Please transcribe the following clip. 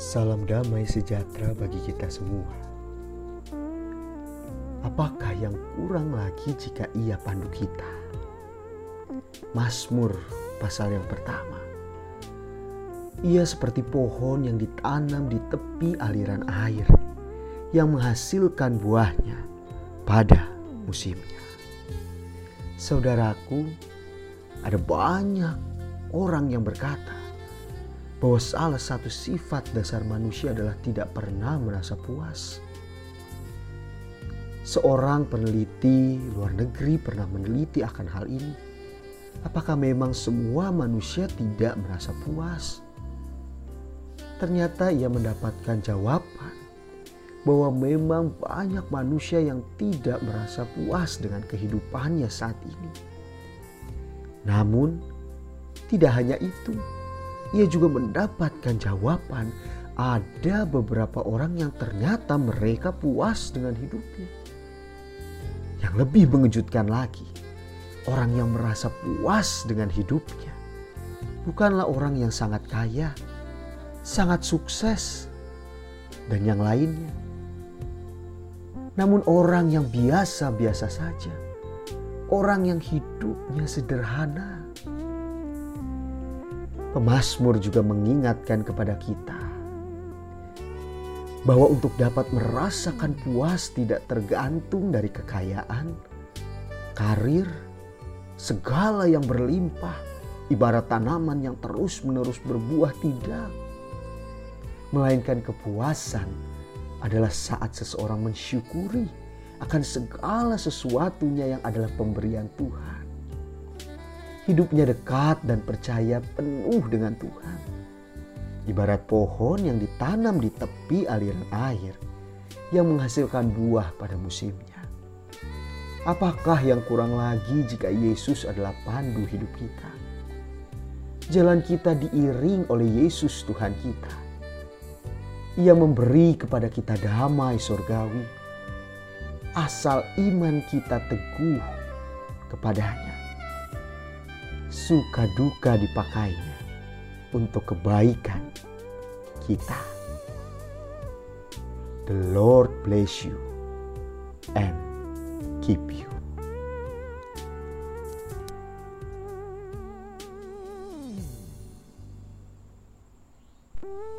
Salam damai sejahtera bagi kita semua. Apakah yang kurang lagi jika ia pandu kita? Mazmur pasal yang pertama. Ia seperti pohon yang ditanam di tepi aliran air yang menghasilkan buahnya pada musimnya. Saudaraku, ada banyak orang yang berkata, bahwa salah satu sifat dasar manusia adalah tidak pernah merasa puas. Seorang peneliti luar negeri pernah meneliti akan hal ini. Apakah memang semua manusia tidak merasa puas? Ternyata ia mendapatkan jawaban bahwa memang banyak manusia yang tidak merasa puas dengan kehidupannya saat ini. Namun, tidak hanya itu ia juga mendapatkan jawaban ada beberapa orang yang ternyata mereka puas dengan hidupnya. Yang lebih mengejutkan lagi, orang yang merasa puas dengan hidupnya bukanlah orang yang sangat kaya, sangat sukses, dan yang lainnya. Namun orang yang biasa-biasa saja, orang yang hidupnya sederhana, Pemasmur juga mengingatkan kepada kita bahwa untuk dapat merasakan puas tidak tergantung dari kekayaan, karir, segala yang berlimpah, ibarat tanaman yang terus-menerus berbuah tidak. Melainkan kepuasan adalah saat seseorang mensyukuri akan segala sesuatunya yang adalah pemberian Tuhan hidupnya dekat dan percaya penuh dengan Tuhan. Ibarat pohon yang ditanam di tepi aliran air yang menghasilkan buah pada musimnya. Apakah yang kurang lagi jika Yesus adalah pandu hidup kita? Jalan kita diiring oleh Yesus Tuhan kita. Ia memberi kepada kita damai surgawi. Asal iman kita teguh kepadanya suka duka dipakainya untuk kebaikan kita. The Lord bless you and keep you.